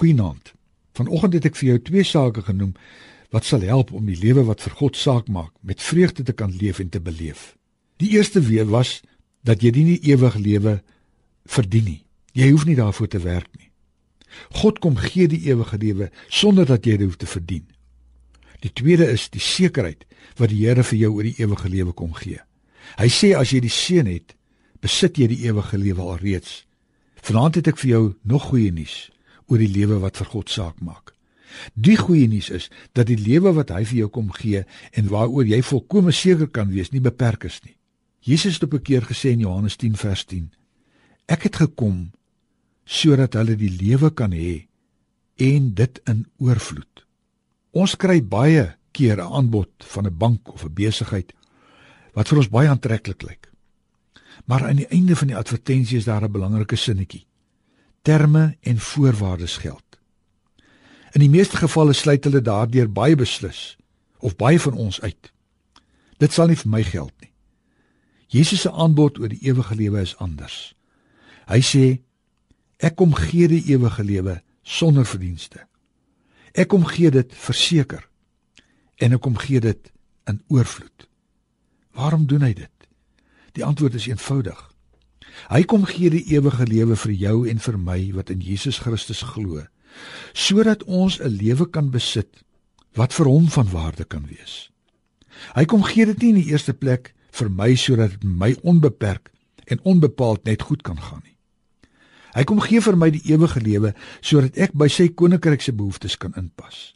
Goeienaand. Vanoggend het ek vir jou twee sake genoem wat sal help om die lewe wat vir God saak maak met vreugde te kan leef en te beleef. Die eerste weer was dat jy nie ewig lewe verdien nie. Jy hoef nie daarvoor te werk nie. God kom gee die ewige lewe sonder dat jy dit hoef te verdien. Die tweede is die sekerheid wat die Here vir jou oor die ewige lewe kom gee. Hy sê as jy die seën het, besit jy die ewige lewe alreeds. Vanaand het ek vir jou nog goeie nuus oor die lewe wat vir God saak maak. Die goeie nuus is dat die lewe wat hy vir jou kom gee en waaroor jy volkome seker kan wees, nie beperk is nie. Jesus het op 'n keer gesê in Johannes 10 vers 10: Ek het gekom sodat hulle die lewe kan hê en dit in oorvloed. Ons kry baie keer 'n aanbod van 'n bank of 'n besigheid wat vir ons baie aantreklik lyk. Maar aan die einde van die advertensie is daar 'n belangrike sinnetjie. Terme en voorwaardes geld. In die meeste gevalle sluit hulle daardeur baie beslis of baie van ons uit. Dit sal nie vir my geld nie. Jesus se aanbod oor die ewige lewe is anders. Hy sê ek kom gee die ewige lewe sonder verdienste. Ek kom gee dit verseker en ek kom gee dit in oorvloed. Waarom doen hy dit? Die antwoord is eenvoudig. Hy kom gee die ewige lewe vir jou en vir my wat in Jesus Christus glo sodat ons 'n lewe kan besit wat vir hom van waarde kan wees. Hy kom gee dit nie in die eerste plek vir my sodat dit my onbeperk en onbepaald net goed kan gaan nie. Hy kom gee vir my die ewige lewe sodat ek by sy koninkryk se behoeftes kan inpas.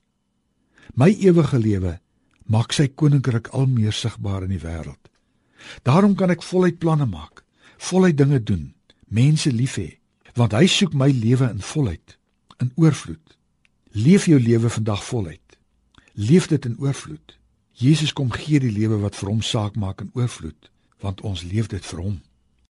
My ewige lewe maak sy koninkryk al meer sigbaar in die wêreld. Daarom kan ek voluit planne maak, voluit dinge doen, mense lief hê, want hy soek my lewe in volheid in oorvloed. Leef jou lewe vandag voluit. Leef dit in oorvloed. Jesus kom gee die lewe wat vir hom saak maak in oorvloed, want ons leef dit vir hom.